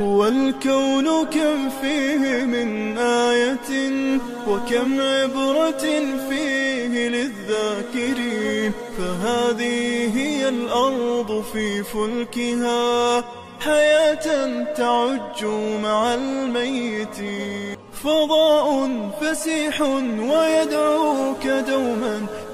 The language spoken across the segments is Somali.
والكون كم فيه من آية وكم عبرة فيه للذاكرين فهذه هي الأرض في فلكها حياة تعج مع الميت فضاء فسيح ويدعوك دوما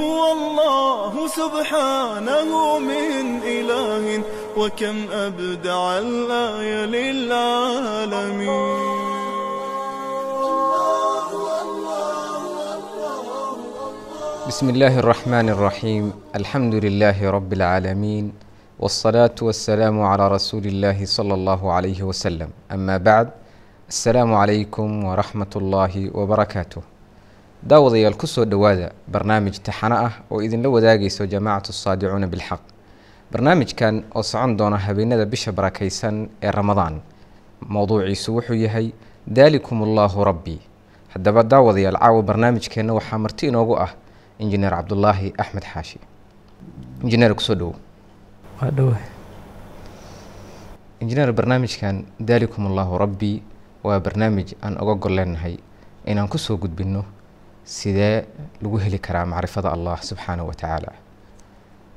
هو الله سبحانه من إله وكم أبدع الآية للعالمين بسم الله الرحمن الرحيم الحمد لله رب العالمين والصلاة والسلام على رسول الله صلى الله عليه وسلم أما بعد السلام عليكم ورحمة الله وبركاته daawadayaal ku soo dhowaada barnaamij taxano ah oo idinla wadaagayso jamaacatu saadicuuna bilxaq. Barnaamijkan oo socon doona habeenada bisha barakaysan ee ramadaan. Mowduuciisu wuxuu yahay daalikum allaahu rabbii haddaba daawadayaal caawa barnaamijkeenna waxaa marti inoogu ah injineer cabdulaahi axmed xaashi. Injineer ku soo dhowo waa dhowahay injineer barnaamijkan daalikum allaahu rabbii waa barnaamij aan oga gol leenahay inaan ku soo gudbinno sidee lagu heli karaa macrifada allah subxaanahu wa tacaala?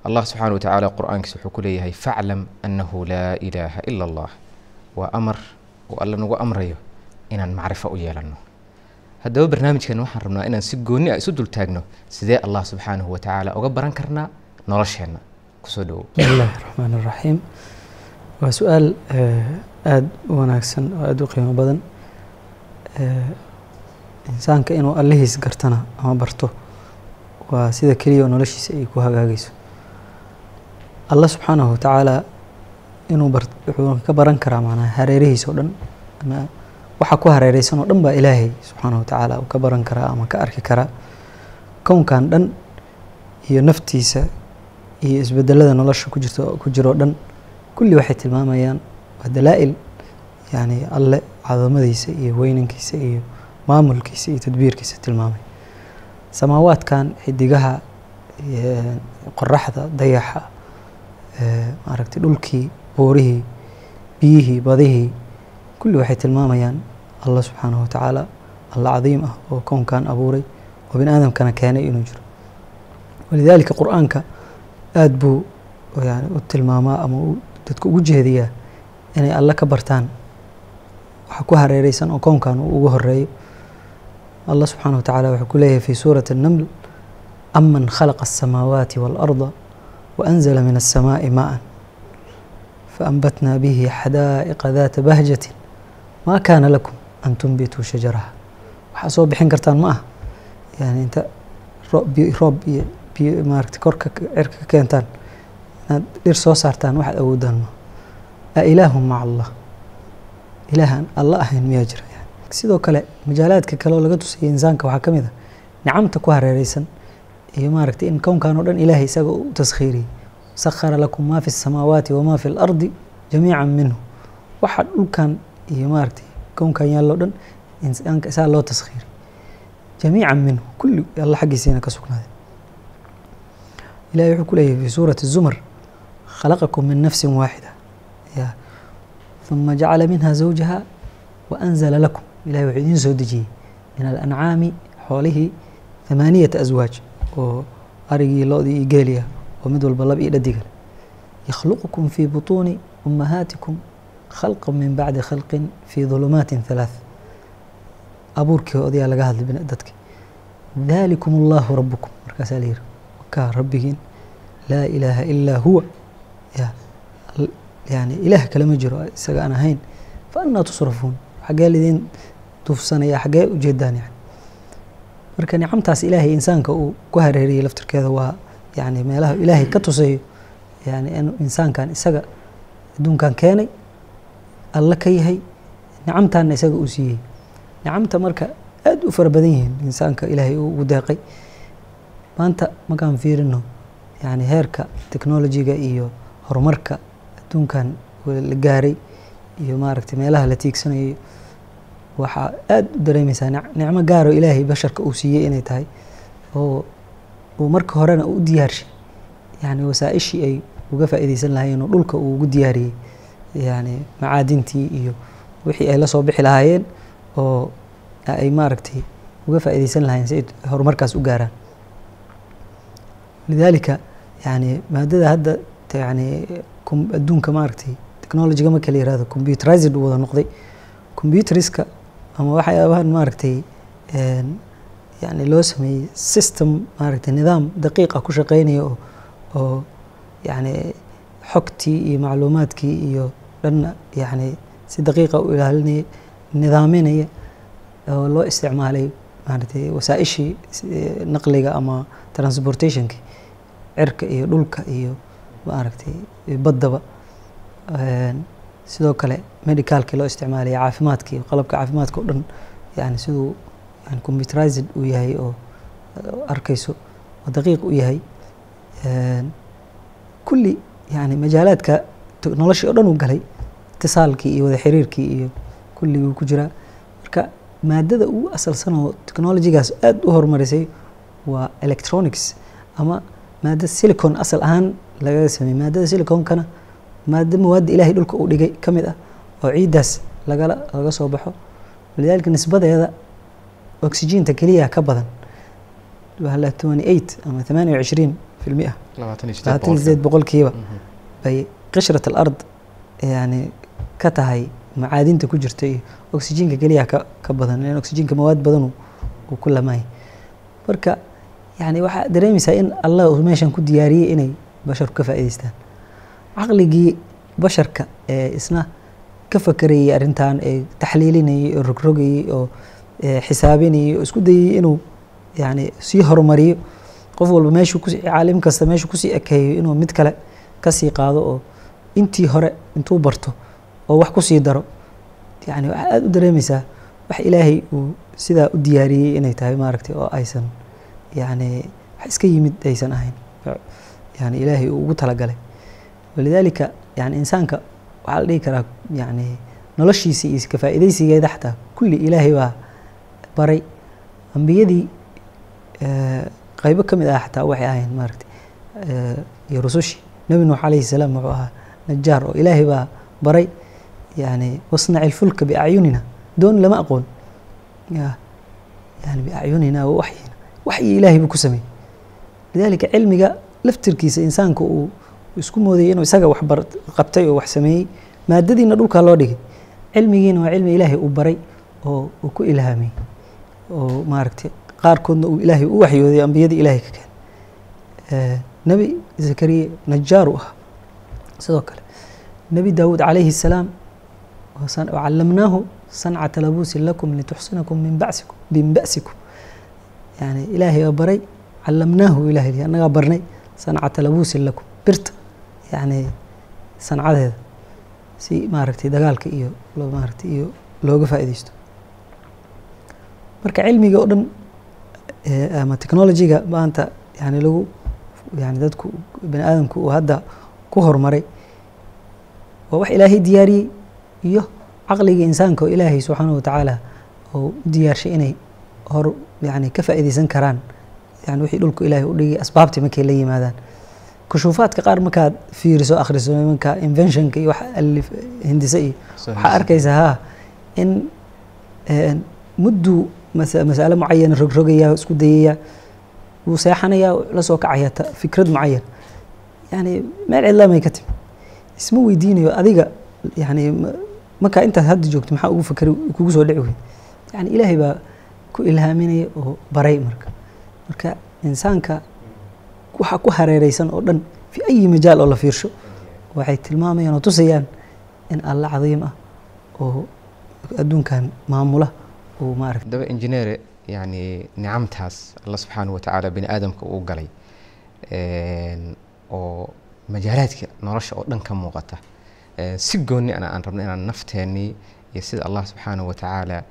Allah subxaana wa tacaala qur'aankiisa wuxuu ku leeyahay faclam annahu laa ilaaha ila allah. Waa amar oo alla nagu amrayo inaan macrifo u yeelanno. Haddaba barnaamijkan waxaan rabnaa inaan si gooni ah isu dul taagno sidee allah subxaanahu wa tacaala uga baran karnaa nolosheenna. Kusoo dhowow bismi illaahi raxmaan iraxiim waa su'aal aada u wanaagsan oo aada u qiimo badan insaanka inuu allihiis gartana ama barto waa sida keliya oo noloshiisa ay ku hagaagayso. Allah subxaanahu watacaala inuu wuxuu ka baran karaa macnaa hareerihiisa oo dhan ama waxa ku hareereysan oo dhan baa ilaahay subxaanahu watacaala uu ka baran karaa ama ka arki karaa. Kownkan dhan iyo naftiisa iyo isbedelada nolosha ku jirto ku jiroo dhan kulli waxay tilmaamayaan waa dalaa-il yacni alle cadamadiisa iyo weynankiisa iyo maamulkiisa iyo tadbiirkiisa tilmaamay. Samaawaadkan xidigaha qoraxda dayaxa maaragtay dhulkii buurihii biyihii badihii kulli waxay tilmaamayaan allah subxaanahu watacaala alla cadiim ah oo kownkan abuuray oo bini aadamkana keenay inuu jiro. Walidaalika qur'aanka aada buu yani u tilmaamaa ama dadku ugu jeediyaa inay alle ka bartaan. Waxa ku hareereysan oo kownkan uu ugu horeeyo allah subxaanaه wataعala wuxuu ku leeyahay fi suuraة الnml aman khalaqa الsamaawaati wاlأrضa waأnzla min الsamaaءi maءa faأnbatna bihi xadaaئqa data bahjaة ma kana lakum an tunbituu shajaraha waxaa soo bixin kartaan ma ah yani inta roob iyo biyo maarata korka cirka ka keentaan inaad dhir soo saartaan waxaad awoodaan ma ailaahu maca allah ilaahaan alla ahayn miyaa jira sidoo kale majaalaadka kale oo laga tusayay insaanka waxaa ka mid a nicamta ku hareereysan iyo maaragtay in kownkan oo dhan ilaahay isaga u taskhiiriyey sakhara lakum maa fi الsamaawaati wamaa fi اlardi jamiica minhu waxa dhulkan iyo maaragtay kownkan yaalloo dhan insaanka isaa loo taskhiiriy jamiica minhu kulli alla xaggiisiina ka sugnaaday ilahay wuxuu ku leeyahay fi suurati الzumar khalaqakum min nafsi waaxida ya ثuma jacala minha zawjaha waأnzla lakum ilahay wuxuu idiin soo dejiyey min alancaami xoolihii thamaaniyata aswaaj oo arigii lo-dii iyo geeliya oo mid walba lab iyo dhadigale yakhluqukum fii butuuni ummahaatikum khalqa min bacdi khalqin fii dulumaati halaath abuurkii odayaa laga hadlay dadki daalikum allahu rabukum markaasaa la yiri wakaa rabbigiin laa ilaaha ilaa huwa. Ya yani ilaah kale jiro isaga aan ahayn fa anaa tusrafuun. Xaggee lidiin duufsanaya xaggee ujeedaan yani marka nicamtaas ilaahay insaanka uu ku hareeriyey laftirkeeda waa yani meelaha ilaahay ka tusayo yani inuu insaankan isaga adduunkan keenay alla ka yahay nicamtaana isaga uu siiyey. Nicamta marka aad u fara badan yihiin insaanka ilaahay uu ugu deeqay maanta markaan fiirino yani heerka technologiga iyo horumarka adduunkan la gaaray iyo maaragtay meelaha la tiigsanayo waxaa aada u dareemeysaa nicmo gaaro ilaahay basharka uu siiyey inay tahay oo uu marka horena u diyaarshay yani wasaa-ishii ay uga faa'iideysan lahaayeen oo dhulka uu ugu diyaariyey yani macaadintii iyo wixii ay la soo bixi lahaayeen oo ay maaragtay uga faa'iideysan lahaayeen si ay horumarkaas u gaaraan. Lidaalika yani maadada hadda yani adduunka maaragtay technologyga marka la yiraahdo computerized wada noqday. Computeriska ama waxyaabahan maaragtay yani loo sameeyey system maaragtay nidaam daqiiqa ku shaqeynaya oo yani xogtii iyo macluumaadkii iyo dhanna yani si daqiiqa u ilaalinaya nidaaminaya oo loo isticmaalay maaragtay wasaa-ishii naqliga ama transportationki cirka iyo dhulka iyo maaragtay baddaba sidoo kale medicalkii loo isticmaalaya caafimaadkii qalabka caafimaadka o dhan yani siduu computerized uu yahay oo arkayso oo daqiiq u yahay kulli yani majaalaadka noloshii o dhan uu galay itisaalkii iyo wada xiriirkii iyo kulli uu ku jiraa. Marka maadada ugu asalsan oo technologygaas aada u horumarisay waa electronics ama maadada silicon asal ahaan lagaga sameeyey maadada siliconkana maada mawaadda ilaahay dhulka uu dhigay ka mid ah oo ciiddaas lagala laga soo baxo. Walidaalika nisbadeeda oxygeenta keliya ka badan waa twenty eight ama thamaaniya wacishriin fi lmia labaatan iyo sideed boqolkiiba bay qishrat alard yani ka tahay macaadinta ku jirta iyo oxygenka keliya ka ka badan. Lan oxygenka mawaad badan uu ku lamaayay marka yani waxaa dareemeysaa in allah uu meeshan ku diyaariyey inay basharku ka faa'iideystaan caqligii basharka ee isna ka fakerayay arrintan ee taxliilinayay oo rogrogayay oo xisaabinayay oo isku dayay inuu yani sii horumariyo qof walba meeshuu ku caalim kasta meeshuu ku sii ekeeyo inuu mid kale ka sii qaado oo intii hore intuu barto oo wax ku sii daro. Yani waxaa aada u dareemeysaa wax ilaahay uu sidaa u diyaariyey inay tahay maaragtay oo aysan yani wax iska yimid aysan ahayn. Yani ilaahay uu ugu talagalay. Walidaalika yani insaanka waxaa la dhihi karaa yani noloshiisa iyo ka faa'iideysigeeda xataa kulli ilaahay baa baray ambiyadii qaybo ka mid ah xataa waxay ahayn maaragtay iyo rusushii nebi nuux calayhi salaam wuxuu ahaa najaar oo ilaahay baa baray yani wasnaci lfulka biacyunina doon lama aqoon ya yani biacyunina wa waxyina waxyi ilaahay buu ku sameeyey lidaalika cilmiga laftirkiisa insaanka uu isku moodayay inuu isaga wax qabtay oo wax sameeyey maadadiina dhulkaa loo dhigay cilmigiina waa cilmi ilaahay uu baray oo uu ku ilhaamay oo maaragtay qaarkoodna uu ilaahay u waxyooday ambiyadii ilaahay ka keen nebi zakariya najaar u ahaa. Sidoo kale nebi daawuud calayhi الsalaam wacallamnaahu sancata labuusin lakum lituxsinakum min basikum min ba'sikum. Yani ilaahay baa baray callamnaahu ilahay annagaa barnay sancata labuusin lakum. Birta yani sancadeeda. Si maaragtay dagaalka iyo maaragtay iyo looga faa'iideysto marka cilmiga oo dhan ama technologyga maanta yani lagu yani dadku bani aadamku uu hadda ku horumaray waa wax ilaahay diyaariyey iyo caqliga insaanka oo ilaahay subxaanahu watacaala oo u diyaarshay inay hor yani ka faa'iideysan karaan. Yani wixii dhulku ilaahay u dhigay asbaabtii markay la yimaadaan kushuufaadka qaar markaad fiiriso akhriso nimanka inventionka iyo wax alif hindise iyo waxaa arkaysaa ha in mudduu masale mucayana rogrogaya isku dayaya wuu seexanaya la soo kacaya fikrad mucayan yani meel cidlaamay ka timi isma weydiinayo adiga yani markaa intaad hadda joogto maxaa ugu fakeri kugu soo dhici weyd yani ilaahay baa ku ilhaaminaya oo baray marka marka insaanka waxa ku hareereysan oo dhan fi ayi majaal oo la fiirsho. Waxay tilmaamayaan oo tusayaan in alla cadiim ah oo adduunkan maamula uu maaragta daba injineere yani nicamtaas alla subxaanahu watacaala bini aadamka uu galay oo majaalaadka nolosha oo dhan ka muuqata. Si gooni ana aan rabno inaan nafteenii iyo sida allah subxaanahu watacaala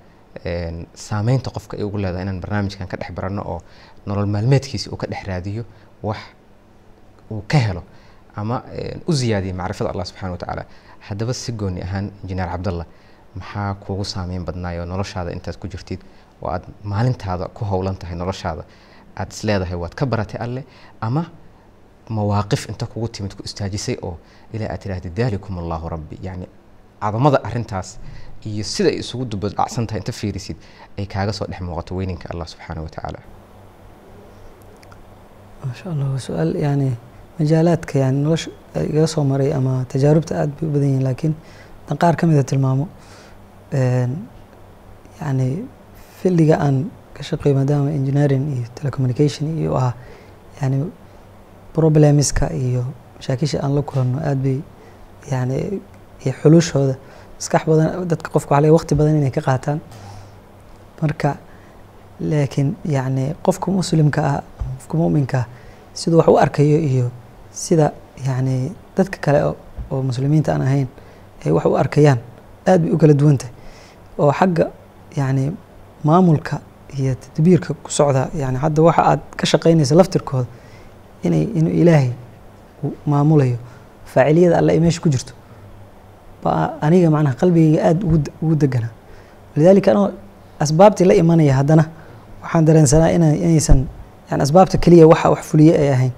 saameynta qofka ay ugu leedahay inaan barnaamijkan ka dhex baranno oo nolol maalmeedkiisa uu ka dhex raadiyo wax uu ka helo ama u ziyaadiyo macrifada allah subxaana watacaala haddaba si gooni ahaan injineer cabdallah maxaa kuugu saameyn badnaayo noloshaada intaad ku jirtid? Oo aad maalintaada ku howlan tahay noloshaada? Aad is leedahay waad ka baratay alle? Ama mawaaqif inta kugu timid ku istaajisay oo ilaa aad tidhahdid daalikum allahu rabbi. Yacni cadamada arrintaas iyo sida ay isugu dubadhacsan tahay inta fiirisid ay kaaga soo dhex muuqato weyninka allah subxaana watacaala maasha allah waa su'aal yani majaalaadka yani nolosha igaga soo maray ama tajaarubta aad bay u badan yihiin laakiin dan qaar ka mida tilmaamo een, yani fildiga aan ka shaqeeyo maadaama engineering iyo telecommunication iyo ah yani problemiska iyo mashaakisha aan la kulanno aad bay yani iyo xuluushooda maskax badan dadka qofka waxaa laga waqti badan inay ka qaataan. Marka laakiin yani qofka muslimka ah qofka muminka ah siduu wax u arkayo iyo sida yani dadka kale oo- muslimiinta aan ahayn ay wax u arkayaan aad bay u kala duwan tahay. Oo xagga yani maamulka iyo tadbiirka ku socda yani hadda waxa aad ka shaqaynaysa laftirkooda inay inuu ilaahay maamulayo faaciliyada alle ay meesha ku jirto aniga macnaha qalbigayga aada ugu ugu deganaa lidaalika anoo asbaabtii la imanaya haddana waxaan dareensanaa ina inaysan yani asbaabta keliya waxa wax fuliye ay ahayn.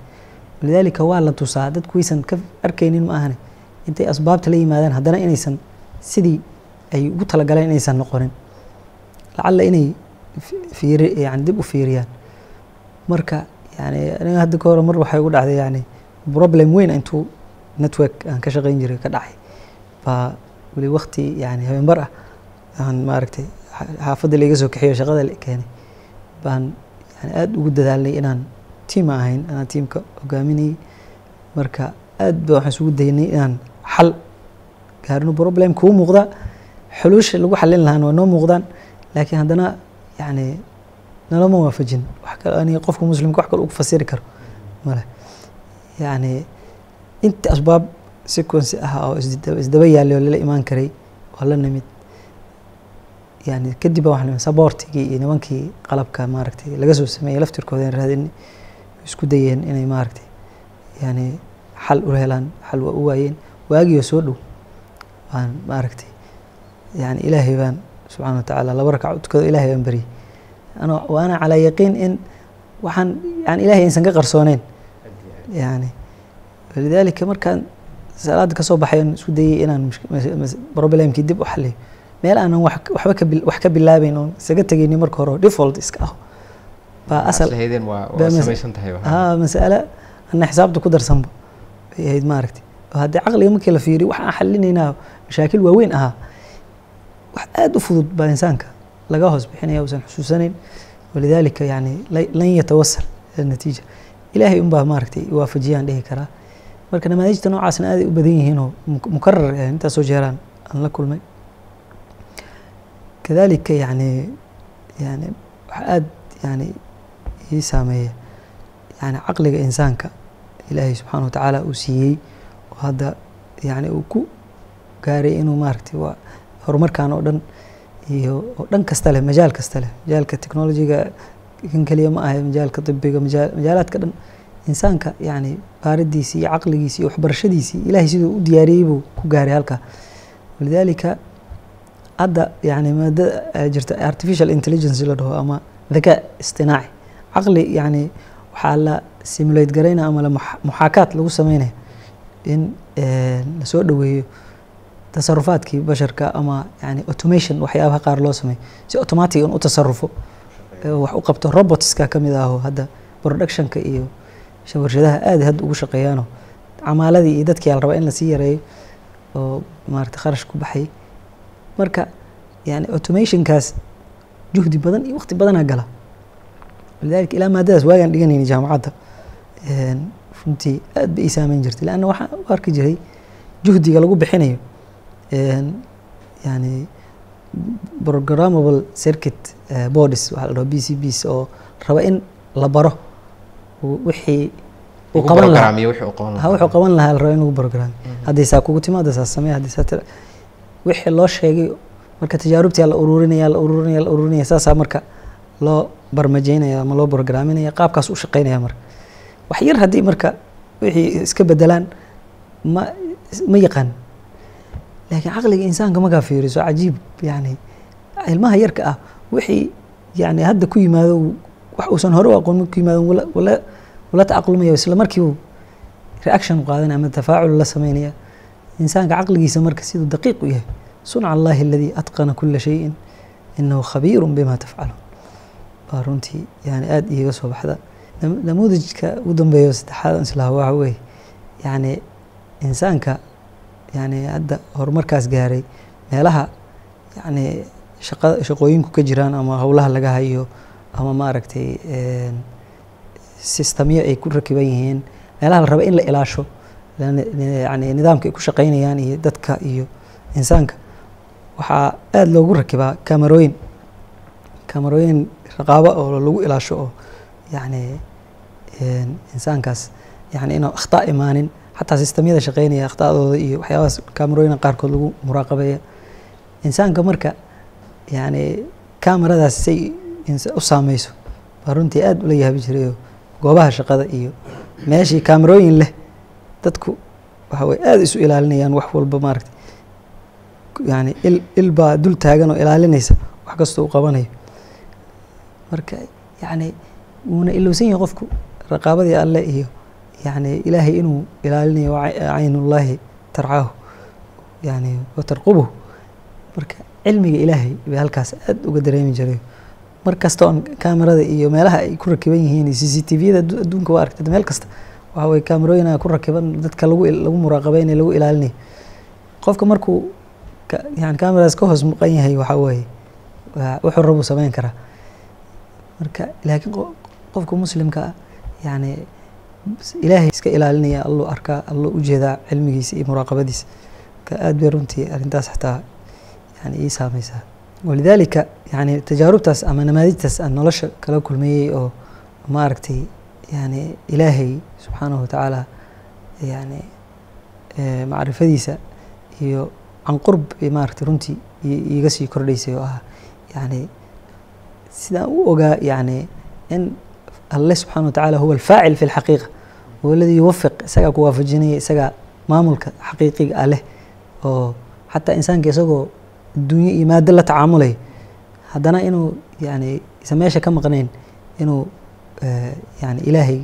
Lidaalika waa la tusaa dadku waysan ka arkaynin ma ahane intay asbaabta la yimaadaan haddana inaysan sidii ay ugu talagaleen inaysan noqonin. Lacalla inay yani dib u fiiriyaan. Marka yani aniga hadda ka hore mar waxay ugu dhacday yani problem weyn intuu network aan ka shaqayn jiray ka dhacay baa weli waqti yani habeenbar ah aan maaragtay xa- xaafadda laiga soo kaxiyo shaqada keenay baan yani aada ugu dadaalnay inaan tiim ahayn anaa tiimka hogaaminayay marka aad ba waxaan isugu daynay inaan xal gaarino problem kuu muuqda xuluusha lagu xalin lahaana waa noo muuqdaan. Laakiin haddana yani nalama waafajin. Wax kale qofka muslimka wax kale ugu fasiri karo male yani inta asbaab sequence ah oo isdaba yaallay oo lala imaan karay waa la nimid yani kadib baa waxaan nimid saboortigii iyo nimankii qalabka maaragtay laga soo sameeyey laftirkooda raadin isku dayeen inay maaragtay yani xal u helaan xal waa u waayeen waagii oo soo dhow baan maaragtay yani ilaahay baan subxaana watacaala laba rakac u tukado ilaahay baan baryay ana waana calaa yaqiin in waxaan yani ilaahay aysan ka qarsooneyn yani walidaalika markaan salaada ka soo baxay aan isku dayay inaan problemkii dib u xaliyo meel aanan wax waxba wax ka bilaabeyn oon isaga tegayni marka hore default iska ah baa asal mas'ale ana xisaabta ku darsanba bay ahayd maaragtay. Oo haddii caqliga markii la fiiriyo waxaan xalinaynaa mashaakil waaweyn ahaa wax aada u fudud baa insaanka laga hoos bixinaya uusan xusuusanayn. Walidaalika yani la- lan yatawasal natiija. Ilaahay unbaa maaragtay waafajiyaan dhihi karaa marka namaadijta noocaasna aaday u badan yihiin oo muk- mukarar ah intaasoo jeeraan aan la kulmay. Kadalika yani yani waxa aada yani ii saameeya yani caqliga insaanka ilaahay subxaana watacaala uu siiyey oo hadda yani uu ku gaaray inuu maaragtay waa horumarkan oo dhan iyo oo dhan kasta leh majaal kasta leh majaalka technologiga kan keliya ma ahe majaalka dibiga majaal majaalaadka dhan insaanka yani baaridiisii iyo caqligiisii iyo waxbarashadiisii ilaahay siduu u diyaariyey buu ku gaaray halkaa walidaalika hadda yani maadada jirta artificial intelligence la dhaho ama dhakaa istinaaci. Caqli yani waxaa la simulate garaynaya ama la muxa- muxaakaat lagu sameynaya in la soo dhoweeyo tasarufaadkii basharka ama yani automation waxyaabaha qaar loo sameeyo. Si automatic in u tasarufo wax u qabto robotska ka mid aho hadda productionka iyo warshadaha aada hadda ugu shaqeeyaano. Camaaladii iyo dadkii la rabaa in la sii yareeyo oo maarata kharash ku baxay. Marka yani automationkaas juhdi badan iyo waqti badanaa gala. Walidaalika ilaa maadadaas waagaan dhiganayni jaamacadda. Runtii aad bay ii saameyn jirtay leanna waxaan u arki jiray juhdiga lagu bixinayo. Yani programmable circuit eh, boards waxaa la dhaho b c bs oo raba in la baro wixii uu qaban lahaa. wuxuu qaban lahaa. La raba in lagu program hadday saa kugu timaada saa samee hadday saa tira wixii loo sheegay marka tajaarubtii la ururinaya la ururinaya la ururinaya saasaa marka loo barmajeynaya ama loo borograaminaya qaabkaas u shaqeynaya marka. Wax yar haddii marka wixii iska bedelaan ma ma yaqaan. Laakiin caqliga insaanka markaa fiiriso cajiib yani ilmaha yarka ah wixii yani hadda ku yimaado wax uusan hore u aqoon ku yimaado wala wala tacaqlumayo isla reaction qaadanaya ama tafaacul la sameynaya insaanka caqligiisa marka siduu daqiiq u yahay sunca allahi aladii atqana kula shayin inahu khabiiru bima tafcaluun baa runtii yani aada iiga soo baxda. Namuudajka ugu dambeeyo saddexaad islaha waxa weeye yani insaanka yani hadda horumarkaas gaaray meelaha yani shaqooyinku ka jiraan ama howlaha laga hayo ama maaragtay sistamyo ay ku rakiban yihiin meelaha la raba in la ilaasho yani nidaamka ay ku shaqeynayaan iyo dadka iyo insaanka waxaa aada loogu rakibaa kamarooyin kamarooyin raqaabo oo lagu ilaasho oo yani insaankaas yani inuu akhtaa imaanin xataa sistamyada shaqeynaya akhtadooda iyo waxyaabahaas kamarooyina qaarkood lagu muraaqabeeya. Insaanka marka yani kamaradaas say u saameyso baa runtii aada ula yaabi jirayoo goobaha shaqada iyo meeshii kamarooyin leh dadku waxa aada isu ilaalinayaan wax walba maaragta yani il il baa dul taagan oo ilaalinaysa wax kastoo u qabanayo. Marka yani wuuna ilowsan yahay qofku raqaabadii alle iyo yani ilaahay inuu ilaalinayo caynullaahi tarcaahu yani watarqubuhu marka cilmiga ilaahay bay halkaas aada uga dareemi jiray mar kasta oon kamerada iyo meelaha ay ku rakiban yihiin c c t vyada adduunka waa aragtay meel kasta. Waxa weye kamerooyina ku rakiban dadka lagu lagu muraaqabeynaya lagu ilaalinayo qofka markuu yani kameradaas ka hoos muqan yahay waxaa weeye wuxuu rabuu sameyn karaa. Marka laakiin qofka muslimka ah yani ilaahay iska ilaalinaya alluu arkaa alluu u jeedaa cilmigiisa iyo muraaqabadiisa marka aada bay runtii arrintaas xataa yani ii saameysaa. Walidaalika yani tajaarubtaas ama namaadijtaas aan nolosha kala kulmeeyey oo maaragtay yani ilaahay subxaanahu watacaala yani macrifadiisa iyo can qurb maaragtay runtii iiga sii kordhaysay oo ah yani sidaan u ogaa yani in alle subxana watacaala huwa alfaacil fi lxaqiiqa huwa aladii yuwafiq isagaa ku waafajinaya isagaa maamulka xaqiiqiga ah leh oo xataa insaanka isagoo adduunye iyo maado la tacaamulay haddana inuu yani isa meesha ka maqnayn inuu yani ilaahay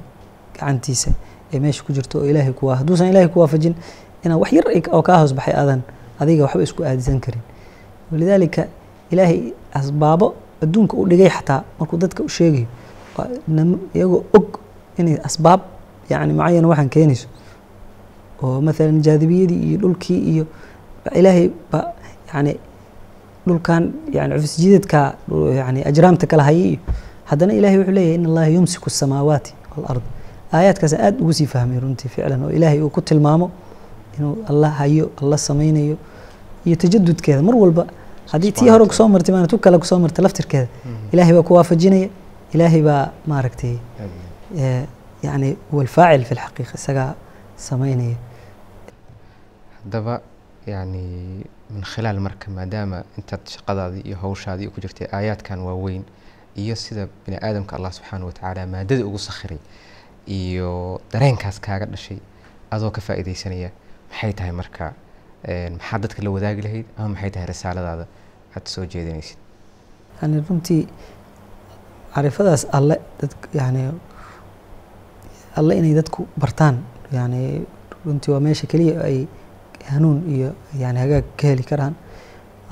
gacantiisa ay meesha ku jirto oo ilaahay kuwa hadduusan ilaahay ku waafajin inaa wax yar oo kaa hoos baxay aadan adiga waxba isku aadisan karin. Walidaalika ilaahay asbaabo adduunka u dhigay xataa markuu dadka u sheegayo iyagoo og inay asbaab yani mucayana waxaan keenayso. Oo maalan jaadibiyadii iyo dhulkii iyo ilaahay ba yani dhulkan yani cufis yani ajraamta kala hayay. Iyo haddana ilahay wuxuu leeyahay in allaha yumsiku asamaawaati walard aayaadkaas aad ugu sii fahmay runtii ficlan oo ilaahay uu ku tilmaamo inuu alla hayo alla samaynayo iyo tajadudkeeda mar walba haddii tii hore ku soo martay maana tu kale ku soo martay laftirkeeda mhm. ilaahay baa ku waafajinaya ilaahay baa maaragtay eh, yani huwa alfaacil fi lxaqiiqa isagaa samaynaya hadaba yani min khilaal marka maadaama intaad shaqadaadii iyo hawshaadii ku jirtay aayaadkan waaweyn iyo sida bini aadamka allah subxaana watacaala maadada ugu sakhiray iyo dareenkaas kaaga dhashay adoo ka faa'iidaysanaya maxay tahay marka maxaa dadka la wadaagi lahayd ama maxay tahay risaaladaada aad soo jeedinaysid yani runtii macrifadaas alle dad yani alle inay dadku bartaan yani runtii waa meesha keliya ay hanuun iyo yani hagaag ka heli karaan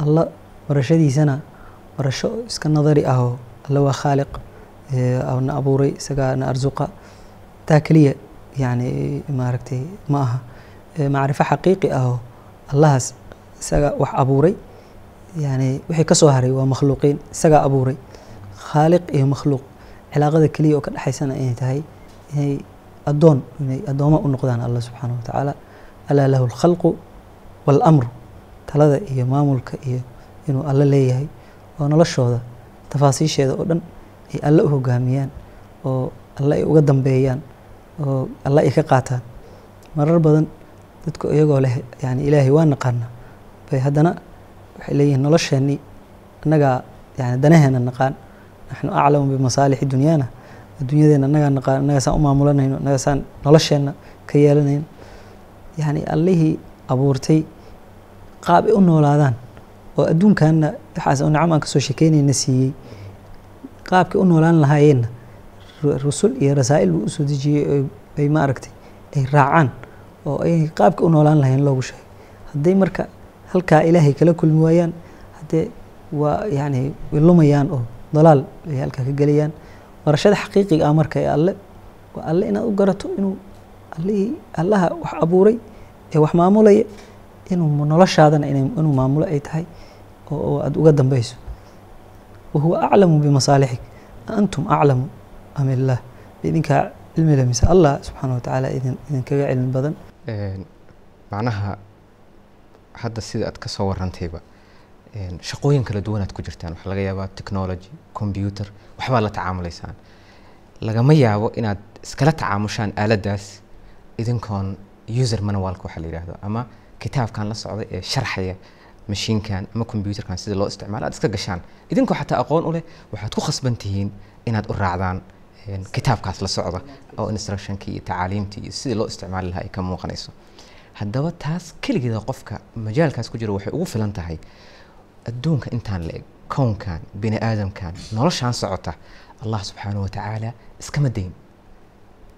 alla barashadiisana barasho iska nadari ah oo alle waa khaaliq na abuuray isagaa na arsuqa taa keliya yani maaragtay ma aha macrifo xaqiiqi ah oo allahaas isaga wax abuuray yani wixii ka soo haray waa makhluuqiin isagaa abuuray. Khaaliq iyo makhluuq cilaaqada keliya oo ka dhexaysana inay tahay inay addoon inay addooma u noqdaan allah subxaana wa tacaala alaa lahu alkhalqu waalamru. Talada iyo maamulka iyo inuu alle leeyahay oo noloshooda tafaasiisheeda oo dhan ay alle u hogaamiyaan oo alle ay uga dambeeyaan oo alle ay ka qaataan. Marar badan dadku iyagoo leh yani ilaahay waa naqaana. Bay haddana waxay leeyihiin nolosheennii annagaa yani danaheena naqaan. Naxnu aclamu bimasaalixi dunyaana. Adduunyadeena annagaa naqaan annagaa saan u maamulanayno annagaa saan nolosheenna ka yeelanayno yani allihii abuurtay qaab ay u noolaadaan oo adduunkanna waxaas oo aan ka soo shekeynayna siiyey. Qaabkay u noolaan lahaayeenna rusul iyo rasaa'il buu u soo dejiyey ay maaragtay ay raacaan oo ay qaabkay u noolaan lahayen loogu sheegay. Hadday marka halkaa ilaahay kala kulmi waayaan haddee waa yani way lumayaan oo dalaal ay halkaa ka gelayaan. Barashada xaqiiqiga ah marka ee alle waa alle inaad u garato inuu allihii allaha wax abuuray ee wax maamulaya inuu noloshaadana inuu maamulo ay tahay oo aada uga dambeyso. Wahuwa aclamu bimasaalixik. Antum aclamu am illaah idinkaa cilmile mise allah subxaana wa tacaala idin idinkaga cilmi badan. Macnaha hadda sida aad ka soo warantayba shaqooyin kala duwanaad ku jirtaan. Waxaa laga yaabaa technology computer waxbaa la tacaamulaysaan lagama yaabo inaad iskala tacaamushaan aaladdaas idinkoon user manualka waxaa la yidhaahdo ama kitaabkan la socda ee sharxaya mashiinkan ama computerkan sida loo isticmaalo aad iska gashaan. Idinkoo xataa aqoon u leh waxaad ku khasban tihiin inaad u raacdaan kitaabkaas la socda oo instructionkii iyo tacaaliimtii iyo sidii loo isticmaali lahaa ay ka muuqanayso. Haddaba taas keligeeda qofka majaalkaas ku jira waxay ugu filan tahay adduunka intaan la eg kownkan bini aadamkan noloshaan socota allah subxaanahu wa tacaala iskama dayn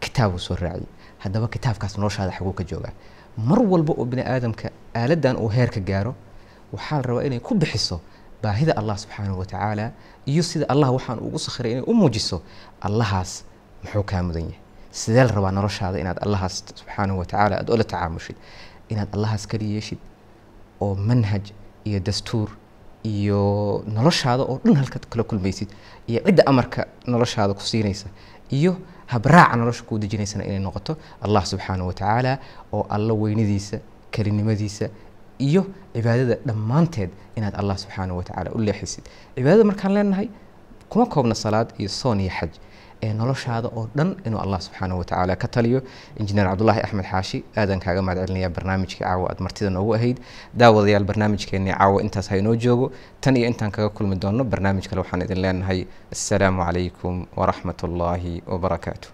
kitaabuu soo raaciyey haddaba kitaabkaas noloshaada xaguu ka joogaa mar walba oo bini aadamka aaladdan uu heerka gaaro waxaa la rabaa inay ku bixiso baahida allah subxaanahu wa tacaala iyo sida allah waxaan ugu sakhiray inay u muujiso allahaas muxuu kaa mudan yahay. Sidee la rabaa noloshaada inaad allahaas subxaanahu wa tacaala aad ola tacaamushid inaad allahaas kali yeeshid oo manhaj iyo dastuur iyo noloshaada oo dhan halkaad kala kulmaysid iyo cidda amarka noloshaada ku siinaysa iyo habraaca nolosha kuu dejinaysana inay noqoto allah subxaanahu wa tacaala oo alla weynadiisa kelinimadiisa iyo cibaadada dhammaanteed inaad allah subxaanahu wa tacaala u leexisid. Cibaadada markaan leenahay kuma koobna salaad iyo soon iyo xaj E, noloshaada oo dhan inuu allah subxaanahu watacaala ka taliyo. Injineer cabdulaahi axmed xaashi aadaan kaaga mahadcelinaya barnaamijkii caawa aad martida noogu ahayd. Daawadayaal barnaamijkeenii caawa intaas ha inoo joogo. Tan iyo intaan kaga kulmi doonno barnaamij kale waxaan idin leenahay. Assalaamu calaykum waraxmat ullaahi wabarakaatu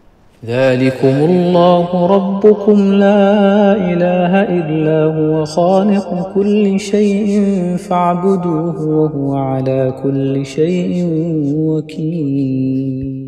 ذلكم الله ربكم لا إله إلا هو خالق كل شيء فاعبدوه وهو على كل شيء وكيل